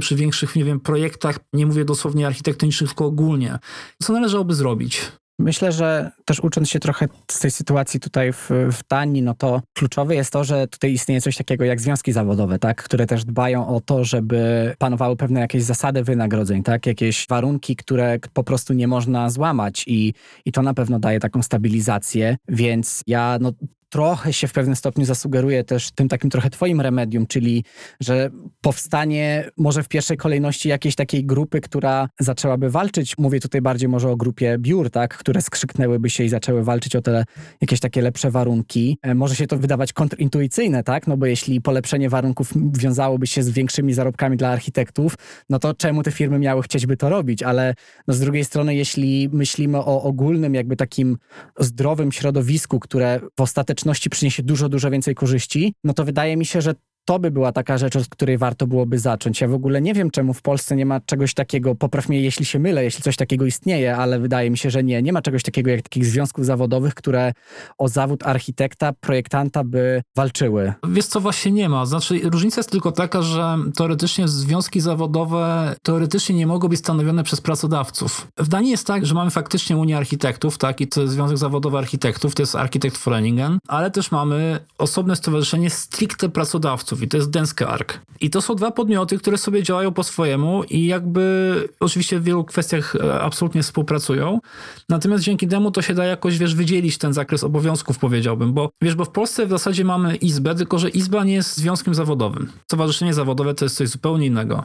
[SPEAKER 2] przy większych, nie wiem, projektach, nie mówię dosłownie architektonicznych, tylko ogólnie. Co należałoby zrobić?
[SPEAKER 1] Myślę, że też ucząc się trochę z tej sytuacji tutaj w, w Danii, no to kluczowe jest to, że tutaj istnieje coś takiego jak związki zawodowe, tak, które też dbają o to, żeby panowały pewne jakieś zasady wynagrodzeń, tak, jakieś warunki, które po prostu nie można złamać i, i to na pewno daje taką stabilizację, więc ja no, trochę się w pewnym stopniu zasugeruje też tym takim trochę twoim remedium, czyli że powstanie może w pierwszej kolejności jakiejś takiej grupy, która zaczęłaby walczyć. Mówię tutaj bardziej może o grupie biur, tak, które skrzyknęłyby się i zaczęły walczyć o te jakieś takie lepsze warunki. E, może się to wydawać kontrintuicyjne, tak, no bo jeśli polepszenie warunków wiązałoby się z większymi zarobkami dla architektów, no to czemu te firmy miały chcieć by to robić? Ale no z drugiej strony, jeśli myślimy o ogólnym jakby takim zdrowym środowisku, które w ostateczności społeczności przyniesie dużo, dużo więcej korzyści, no to wydaje mi się, że to by była taka rzecz, od której warto byłoby zacząć. Ja w ogóle nie wiem, czemu w Polsce nie ma czegoś takiego, popraw mnie, jeśli się mylę, jeśli coś takiego istnieje, ale wydaje mi się, że nie. Nie ma czegoś takiego jak takich związków zawodowych, które o zawód architekta, projektanta by walczyły.
[SPEAKER 2] Wiesz co, właśnie nie ma. Znaczy, różnica jest tylko taka, że teoretycznie związki zawodowe teoretycznie nie mogą być stanowione przez pracodawców. W Danii jest tak, że mamy faktycznie Unię Architektów, tak, i to jest Związek Zawodowy Architektów, to jest Architekt Foreningen, ale też mamy osobne stowarzyszenie stricte pracodawców i to jest Denske Ark. I to są dwa podmioty, które sobie działają po swojemu i jakby oczywiście w wielu kwestiach e, absolutnie współpracują. Natomiast dzięki temu to się da jakoś, wiesz, wydzielić ten zakres obowiązków, powiedziałbym, bo wiesz, bo w Polsce w zasadzie mamy izbę, tylko że izba nie jest związkiem zawodowym. Stowarzyszenie zawodowe to jest coś zupełnie innego.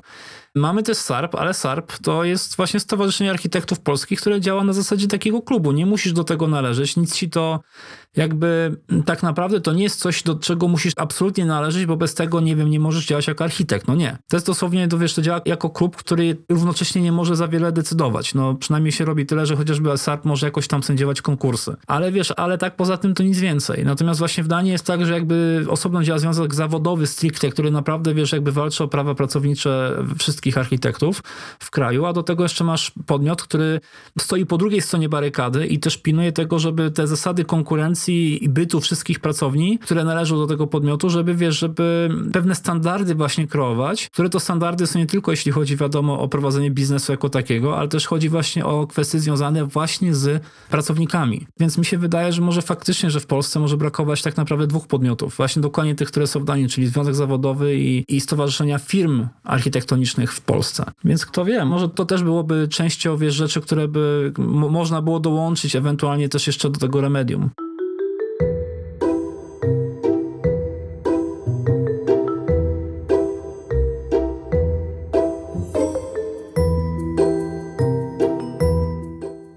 [SPEAKER 2] Mamy też SARP, ale SARP to jest właśnie Stowarzyszenie Architektów Polskich, które działa na zasadzie takiego klubu. Nie musisz do tego należeć, nic ci to jakby tak naprawdę to nie jest coś, do czego musisz absolutnie należeć, bo bez tego, nie wiem, nie możesz działać jako architekt. No nie. To jest dosłownie, to wiesz, to działa jako klub, który równocześnie nie może za wiele decydować. No przynajmniej się robi tyle, że chociażby SARP może jakoś tam sędziować konkursy. Ale wiesz, ale tak poza tym to nic więcej. Natomiast właśnie w Danii jest tak, że jakby osobno działa związek zawodowy stricte, który naprawdę, wiesz, jakby walczy o prawa pracownicze wszystkich architektów w kraju, a do tego jeszcze masz podmiot, który stoi po drugiej stronie barykady i też pilnuje tego, żeby te zasady konkurencji i bytu wszystkich pracowni, które należą do tego podmiotu, żeby, wiesz, żeby pewne standardy właśnie kreować, które to standardy są nie tylko jeśli chodzi, wiadomo, o prowadzenie biznesu jako takiego, ale też chodzi właśnie o kwestie związane właśnie z pracownikami. Więc mi się wydaje, że może faktycznie, że w Polsce może brakować tak naprawdę dwóch podmiotów, właśnie dokładnie tych, które są w Danii, czyli Związek Zawodowy i, i Stowarzyszenia Firm Architektonicznych w Polsce. Więc kto wie, może to też byłoby częścią, wiesz, rzeczy, które by można było dołączyć, ewentualnie też jeszcze do tego remedium.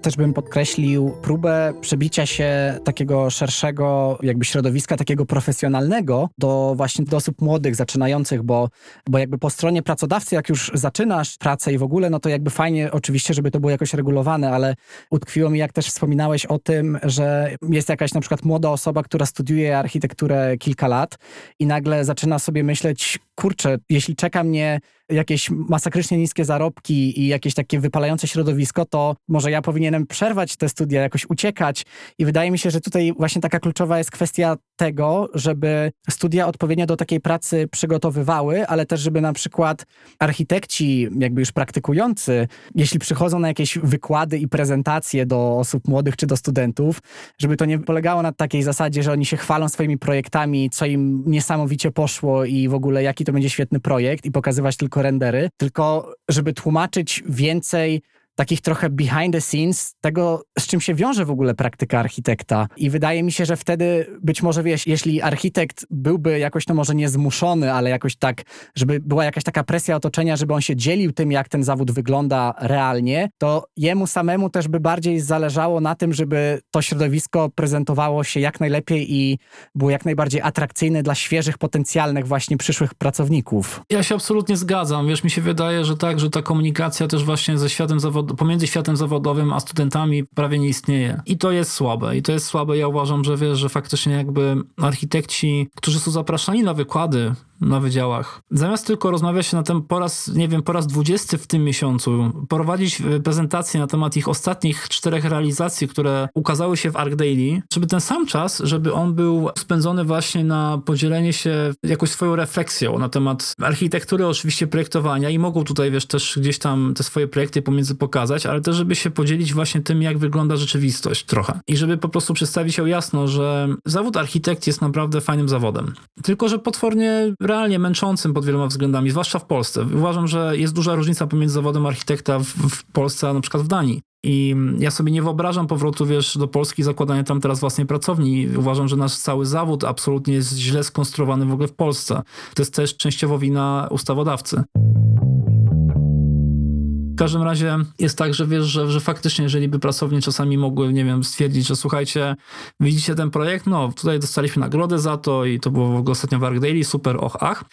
[SPEAKER 1] Też bym podkreślił próbę przebicia się takiego szerszego jakby środowiska, takiego profesjonalnego do właśnie do osób młodych, zaczynających, bo, bo jakby po stronie pracodawcy, jak już zaczynasz pracę i w ogóle, no to jakby fajnie oczywiście, żeby to było jakoś regulowane, ale utkwiło mi, jak też wspominałeś o tym, że jest jakaś na przykład młoda osoba, która studiuje architekturę kilka lat i nagle zaczyna sobie myśleć, kurczę, jeśli czeka mnie jakieś masakrycznie niskie zarobki i jakieś takie wypalające środowisko, to może ja powinienem przerwać te studia, jakoś uciekać. I wydaje mi się, że tutaj właśnie taka kluczowa jest kwestia tego, żeby studia odpowiednio do takiej pracy przygotowywały, ale też, żeby na przykład architekci, jakby już praktykujący, jeśli przychodzą na jakieś wykłady i prezentacje do osób młodych czy do studentów, żeby to nie polegało na takiej zasadzie, że oni się chwalą swoimi projektami, co im niesamowicie poszło i w ogóle jaki to będzie świetny projekt i pokazywać tylko rendery, tylko żeby tłumaczyć więcej takich trochę behind the scenes tego, z czym się wiąże w ogóle praktyka architekta. I wydaje mi się, że wtedy być może, jeśli architekt byłby jakoś to może nie zmuszony, ale jakoś tak, żeby była jakaś taka presja otoczenia, żeby on się dzielił tym, jak ten zawód wygląda realnie, to jemu samemu też by bardziej zależało na tym, żeby to środowisko prezentowało się jak najlepiej i było jak najbardziej atrakcyjne dla świeżych, potencjalnych właśnie przyszłych pracowników.
[SPEAKER 2] Ja się absolutnie zgadzam. Wiesz, mi się wydaje, że tak, że ta komunikacja też właśnie ze światem zawodowym pomiędzy światem zawodowym a studentami prawie nie istnieje. I to jest słabe. I to jest słabe. Ja uważam, że wiesz, że faktycznie jakby architekci, którzy są zapraszani na wykłady na wydziałach. Zamiast tylko rozmawiać się na ten po raz, nie wiem, po raz dwudziesty w tym miesiącu, prowadzić e, prezentację na temat ich ostatnich czterech realizacji, które ukazały się w Arc Daily, żeby ten sam czas, żeby on był spędzony właśnie na podzielenie się jakąś swoją refleksją na temat architektury, oczywiście projektowania i mogą tutaj, wiesz, też gdzieś tam te swoje projekty pomiędzy pokazać, ale też, żeby się podzielić właśnie tym, jak wygląda rzeczywistość trochę. I żeby po prostu przedstawić się jasno, że zawód architekt jest naprawdę fajnym zawodem. Tylko, że potwornie realnie męczącym pod wieloma względami, zwłaszcza w Polsce. Uważam, że jest duża różnica pomiędzy zawodem architekta w, w Polsce, a na przykład w Danii. I ja sobie nie wyobrażam powrotu, wiesz, do Polski, zakładania tam teraz własnej pracowni. Uważam, że nasz cały zawód absolutnie jest źle skonstruowany w ogóle w Polsce. To jest też częściowo wina ustawodawcy. W każdym razie jest tak, że wiesz, że, że faktycznie, jeżeli by pracownie czasami mogły, nie wiem, stwierdzić, że słuchajcie, widzicie ten projekt, no tutaj dostaliśmy nagrodę za to i to było w ogóle ostatnio w Arc Daily, super, och, ach.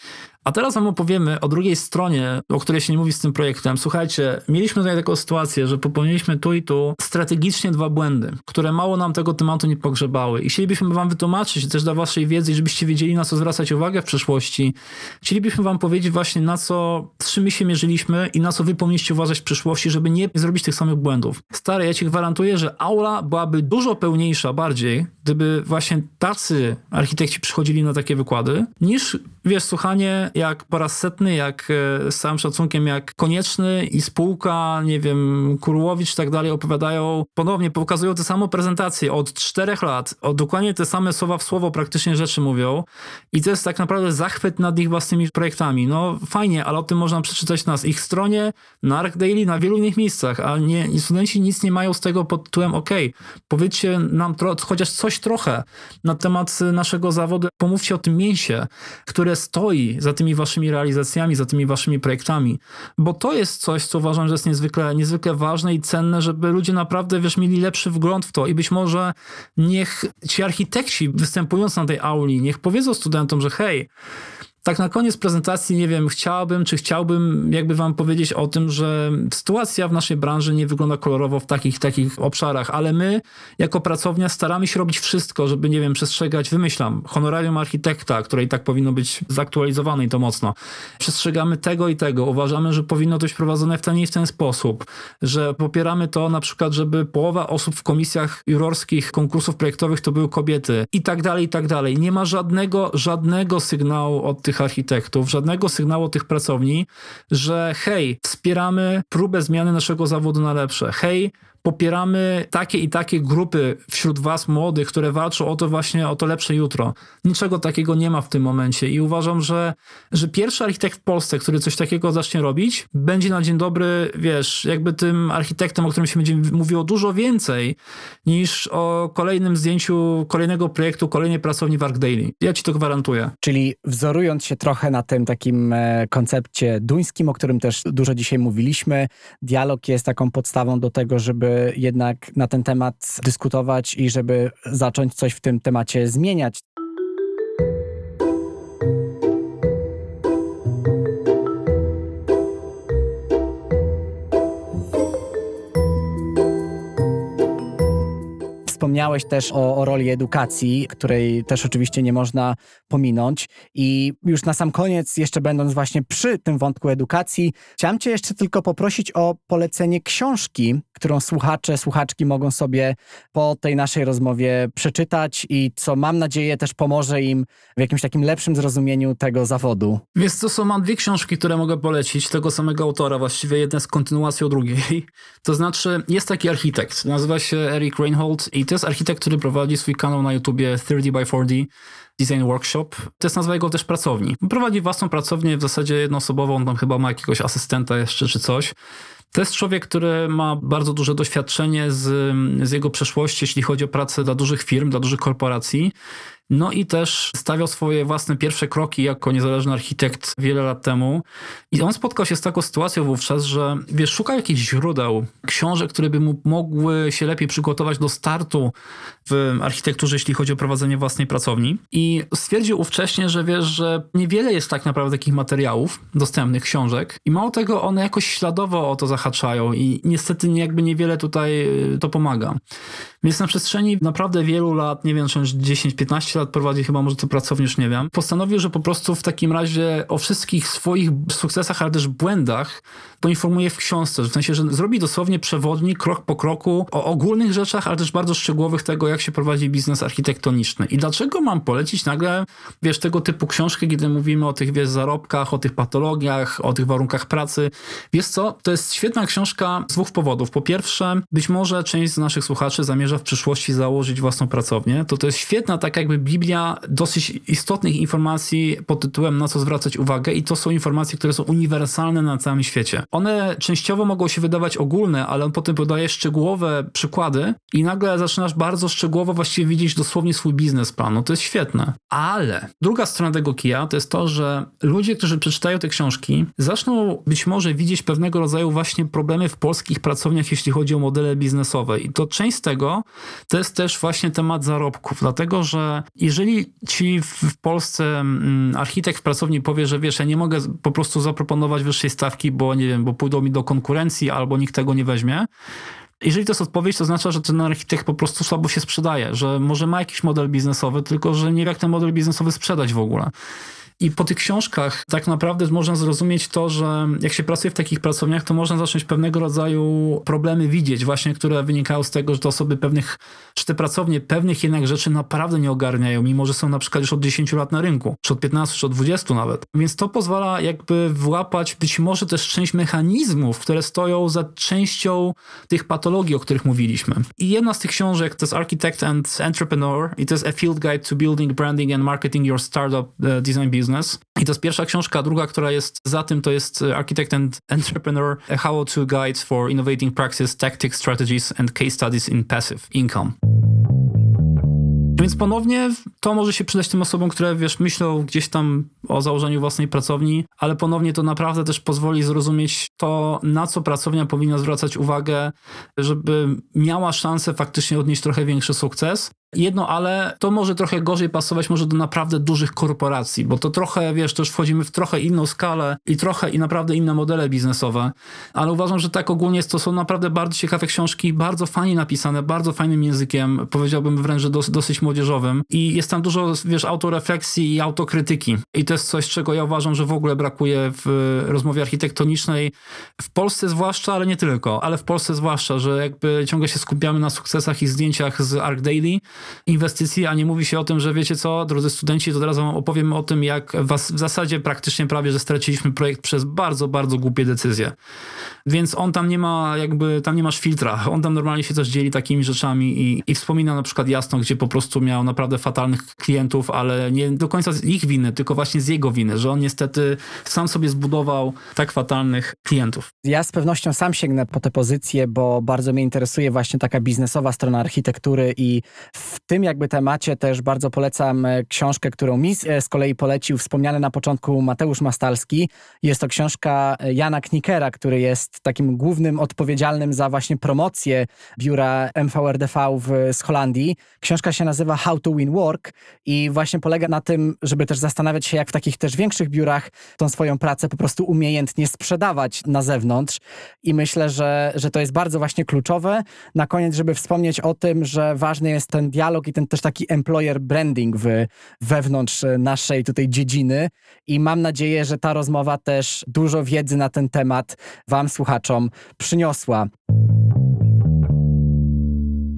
[SPEAKER 2] A teraz wam opowiemy o drugiej stronie, o której się nie mówi z tym projektem. Słuchajcie, mieliśmy tutaj taką sytuację, że popełniliśmy tu i tu strategicznie dwa błędy, które mało nam tego tematu nie pogrzebały. I chcielibyśmy wam wytłumaczyć też dla waszej wiedzy, żebyście wiedzieli, na co zwracać uwagę w przyszłości. Chcielibyśmy wam powiedzieć właśnie, na co, z czym my się mierzyliśmy i na co wy powinniście uważać w przyszłości, żeby nie zrobić tych samych błędów. Stary, ja ci gwarantuję, że aula byłaby dużo pełniejsza bardziej, gdyby właśnie tacy architekci przychodzili na takie wykłady, niż, wiesz, słuchanie jak po raz setny, jak e, z całym szacunkiem, jak Konieczny i spółka, nie wiem, Kurłowicz i tak dalej opowiadają, ponownie pokazują tę samą prezentację od czterech lat, o dokładnie te same słowa w słowo praktycznie rzeczy mówią i to jest tak naprawdę zachwyt nad ich własnymi projektami. No fajnie, ale o tym można przeczytać na ich stronie, na Arc Daily, na wielu innych miejscach, a nie, studenci nic nie mają z tego pod tytułem ok, powiedzcie nam chociaż coś trochę na temat naszego zawodu, pomówcie o tym mięsie, które stoi za tymi waszymi realizacjami, za tymi waszymi projektami, bo to jest coś, co uważam, że jest niezwykle, niezwykle ważne i cenne, żeby ludzie naprawdę, wiesz, mieli lepszy wgląd w to i być może niech ci architekci występując na tej auli, niech powiedzą studentom, że hej, tak na koniec prezentacji, nie wiem, chciałbym, czy chciałbym jakby wam powiedzieć o tym, że sytuacja w naszej branży nie wygląda kolorowo w takich, takich obszarach, ale my jako pracownia staramy się robić wszystko, żeby, nie wiem, przestrzegać, wymyślam, honorarium architekta, które i tak powinno być zaktualizowane i to mocno. Przestrzegamy tego i tego. Uważamy, że powinno to być prowadzone w ten i w ten sposób, że popieramy to na przykład, żeby połowa osób w komisjach jurorskich konkursów projektowych to były kobiety i tak dalej, i tak dalej. Nie ma żadnego, żadnego sygnału od tych architektów, żadnego sygnału tych pracowni, że hej, wspieramy próbę zmiany naszego zawodu na lepsze. Hej, popieramy takie i takie grupy wśród was młodych, które walczą o to właśnie, o to lepsze jutro. Niczego takiego nie ma w tym momencie i uważam, że, że pierwszy architekt w Polsce, który coś takiego zacznie robić, będzie na dzień dobry, wiesz, jakby tym architektem, o którym się będzie mówiło dużo więcej niż o kolejnym zdjęciu kolejnego projektu, kolejnej pracowni w ArcDaily. Ja ci to gwarantuję.
[SPEAKER 1] Czyli wzorując się trochę na tym takim e, koncepcie duńskim, o którym też dużo dzisiaj mówiliśmy, dialog jest taką podstawą do tego, żeby jednak na ten temat dyskutować i żeby zacząć coś w tym temacie zmieniać. Wspomniałeś też o, o, roli edukacji, której też oczywiście nie można pominąć. I już na sam koniec, jeszcze będąc właśnie przy tym wątku edukacji, chciałem Cię jeszcze tylko poprosić o polecenie książki, którą słuchacze, słuchaczki mogą sobie po tej naszej rozmowie przeczytać i co mam nadzieję też pomoże im w jakimś takim lepszym zrozumieniu tego zawodu.
[SPEAKER 2] Więc to są mam dwie książki, które mogę polecić, tego samego autora, właściwie jedna z kontynuacją drugiej. To znaczy, jest taki architekt, nazywa się Eric Reinhold i to jest architekt, który prowadzi swój kanał na YouTubie 30 by 40 Design Workshop. To jest nazwa jego też pracowni. Prowadzi własną pracownię, w zasadzie jednoosobową, on tam chyba ma jakiegoś asystenta jeszcze czy coś. To jest człowiek, który ma bardzo duże doświadczenie z, z jego przeszłości, jeśli chodzi o pracę dla dużych firm, dla dużych korporacji. No i też stawiał swoje własne pierwsze kroki jako niezależny architekt wiele lat temu. I on spotkał się z taką sytuacją wówczas, że wiesz, szukał jakichś źródeł, książek, które by mu mogły się lepiej przygotować do startu w architekturze, jeśli chodzi o prowadzenie własnej pracowni. I stwierdził ówcześnie, że wiesz, że niewiele jest tak naprawdę takich materiałów, dostępnych książek. I mało tego, one jakoś śladowo o to zahaczają i niestety jakby niewiele tutaj y, to pomaga. Więc na przestrzeni naprawdę wielu lat, nie wiem, czy 10-15 lat prowadzi chyba może to pracownię, już nie wiem, postanowił, że po prostu w takim razie o wszystkich swoich sukcesach, ale też błędach poinformuje w książce, w sensie, że zrobi dosłownie przewodnik krok po kroku o ogólnych rzeczach, ale też bardzo szczegółowych tego, jak się prowadzi biznes architektoniczny. I dlaczego mam polecić nagle, wiesz, tego typu książki, kiedy mówimy o tych, wiesz, zarobkach, o tych patologiach, o tych warunkach pracy. Wiesz co, to jest świetna książka z dwóch powodów. Po pierwsze, być może część z naszych słuchaczy zamierza w przyszłości założyć własną pracownię. To to jest świetna, tak jakby Biblia dosyć istotnych informacji pod tytułem na co zwracać uwagę i to są informacje, które są uniwersalne na całym świecie. One częściowo mogą się wydawać ogólne, ale on potem podaje szczegółowe przykłady i nagle zaczynasz bardzo szczegółowo właściwie widzieć dosłownie swój biznesplan. No to jest świetne. Ale druga strona tego kija to jest to, że ludzie, którzy przeczytają te książki, zaczną być może widzieć pewnego rodzaju właśnie problemy w polskich pracowniach, jeśli chodzi o modele biznesowe. I to część z tego to jest też właśnie temat zarobków, dlatego że jeżeli ci w Polsce mm, architekt w pracowni powie, że wiesz, ja nie mogę po prostu zaproponować wyższej stawki, bo nie wiem, bo pójdą mi do konkurencji albo nikt tego nie weźmie, jeżeli to jest odpowiedź, to oznacza, że ten architekt po prostu słabo się sprzedaje, że może ma jakiś model biznesowy, tylko że nie wie, jak ten model biznesowy sprzedać w ogóle. I po tych książkach tak naprawdę można zrozumieć to, że jak się pracuje w takich pracowniach, to można zacząć pewnego rodzaju problemy widzieć, właśnie które wynikają z tego, że te osoby pewnych, czy te pracownie pewnych jednak rzeczy naprawdę nie ogarniają, mimo że są na przykład już od 10 lat na rynku, czy od 15, czy od 20 nawet. Więc to pozwala jakby włapać być może też część mechanizmów, które stoją za częścią tych patologii, o których mówiliśmy. I jedna z tych książek to jest Architect and Entrepreneur i to jest A Field Guide to Building, Branding and Marketing Your Startup uh, Design Business Business. I to jest pierwsza książka, druga, która jest za tym, to jest e, Architect and Entrepreneur, A How to Guide for Innovating Practice, Tactics, Strategies and Case Studies in Passive Income. Więc ponownie to może się przydać tym osobom, które wiesz, myślą gdzieś tam o założeniu własnej pracowni, ale ponownie to naprawdę też pozwoli zrozumieć to, na co pracownia powinna zwracać uwagę, żeby miała szansę faktycznie odnieść trochę większy sukces. Jedno, ale to może trochę gorzej pasować może do naprawdę dużych korporacji, bo to trochę, wiesz, też wchodzimy w trochę inną skalę i trochę i naprawdę inne modele biznesowe, ale uważam, że tak ogólnie to są naprawdę bardzo ciekawe książki, bardzo fajnie napisane, bardzo fajnym językiem, powiedziałbym wręcz, że dos dosyć młodzieżowym i jest tam dużo, wiesz, autorefleksji i autokrytyki i to jest coś, czego ja uważam, że w ogóle brakuje w rozmowie architektonicznej, w Polsce zwłaszcza, ale nie tylko, ale w Polsce zwłaszcza, że jakby ciągle się skupiamy na sukcesach i zdjęciach z Arc Daily, inwestycji, a nie mówi się o tym, że wiecie co, drodzy studenci, to teraz wam opowiem o tym, jak was w zasadzie praktycznie prawie, że straciliśmy projekt przez bardzo, bardzo głupie decyzje. Więc on tam nie ma jakby, tam nie masz filtra. On tam normalnie się też dzieli takimi rzeczami i, i wspomina na przykład jasno, gdzie po prostu miał naprawdę fatalnych klientów, ale nie do końca z ich winy, tylko właśnie z jego winy, że on niestety sam sobie zbudował tak fatalnych klientów.
[SPEAKER 1] Ja z pewnością sam sięgnę po tę pozycję, bo bardzo mnie interesuje właśnie taka biznesowa strona architektury i w tym jakby temacie też bardzo polecam e, książkę, którą mi e, z kolei polecił wspomniany na początku Mateusz Mastalski. Jest to książka e, Jana Knikera, który jest takim głównym odpowiedzialnym za właśnie promocję biura MVRDV w, z Holandii. Książka się nazywa How to Win Work i właśnie polega na tym, żeby też zastanawiać się, jak w takich też większych biurach tą swoją pracę po prostu umiejętnie sprzedawać na zewnątrz. I myślę, że, że to jest bardzo właśnie kluczowe. Na koniec, żeby wspomnieć o tym, że ważny jest ten dialog i ten też taki employer branding w, wewnątrz naszej tutaj dziedziny. I mam nadzieję, że ta rozmowa też dużo wiedzy na ten temat Wam, słuchaczom, przyniosła.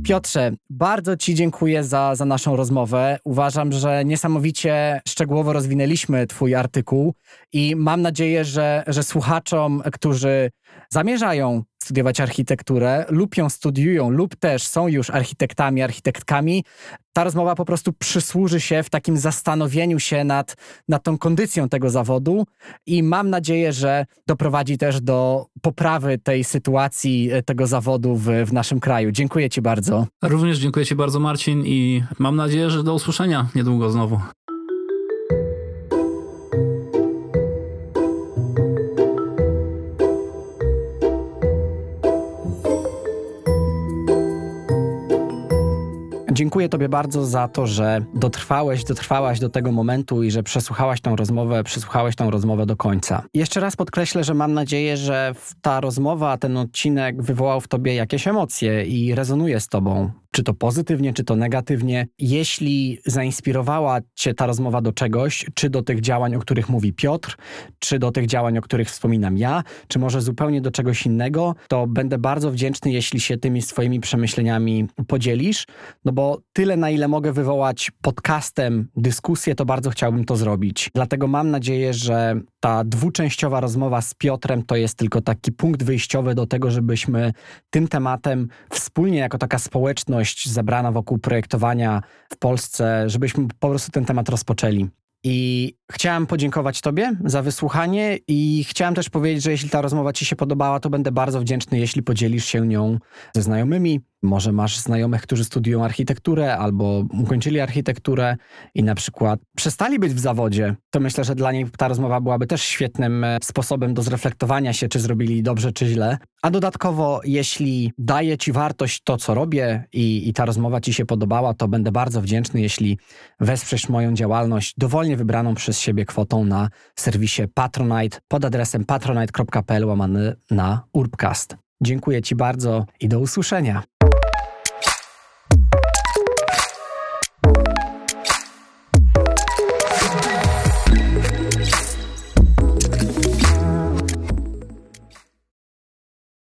[SPEAKER 1] Piotrze, bardzo Ci dziękuję za, za naszą rozmowę. Uważam, że niesamowicie szczegółowo rozwinęliśmy Twój artykuł i mam nadzieję, że, że słuchaczom, którzy zamierzają studiować architekturę lub ją studiują, lub też są już architektami, architektkami, ta rozmowa po prostu przysłuży się w takim zastanowieniu się nad, nad tą kondycją tego zawodu i mam nadzieję, że doprowadzi też do poprawy tej sytuacji e, tego zawodu w, w naszym kraju. Dziękuję Ci bardzo.
[SPEAKER 2] Również dziękuję Ci bardzo, Marcin, i mam nadzieję, że do usłyszenia niedługo znowu.
[SPEAKER 1] Dziękuję Tobie bardzo za to, że dotrwałeś, dotrwałaś do tego momentu i że przesłuchałaś tą rozmowę, przesłuchałeś tą rozmowę do końca. Jeszcze raz podkreślę, że mam nadzieję, że ta rozmowa, ten odcinek wywołał w Tobie jakieś emocje i rezonuje z Tobą czy to pozytywnie, czy to negatywnie. Jeśli zainspirowała Cię ta rozmowa do czegoś, czy do tych działań, o których mówi Piotr, czy do tych działań, o których wspominam ja, czy może zupełnie do czegoś innego, to będę bardzo wdzięczny, jeśli się tymi swoimi przemyśleniami podzielisz, no bo tyle, na ile mogę wywołać podcastem dyskusję, to bardzo chciałbym to zrobić. Dlatego mam nadzieję, że ta dwuczęściowa rozmowa z Piotrem to jest tylko taki punkt wyjściowy do tego, żebyśmy tym tematem wspólnie, jako taka społeczność, zebrana wokół projektowania w Polsce, żebyśmy po prostu ten temat rozpoczęli. I chciałem podziękować Tobie za wysłuchanie i chciałem też powiedzieć, że jeśli ta rozmowa Ci się podobała, to będę bardzo wdzięczny, jeśli podzielisz się nią ze znajomymi, może masz znajomych, którzy studiują architekturę albo ukończyli architekturę i na przykład przestali być w zawodzie, to myślę, że dla nich ta rozmowa byłaby też świetnym e, sposobem do zreflektowania się, czy zrobili dobrze, czy źle. A dodatkowo, jeśli daje Ci wartość to, co robię i, i ta rozmowa Ci się podobała, to będę bardzo wdzięczny, jeśli wesprzesz moją działalność dowolnie wybraną przez siebie kwotą na serwisie Patronite pod adresem patronite.pl łamany na urbcast. Dziękuję Ci bardzo i do usłyszenia.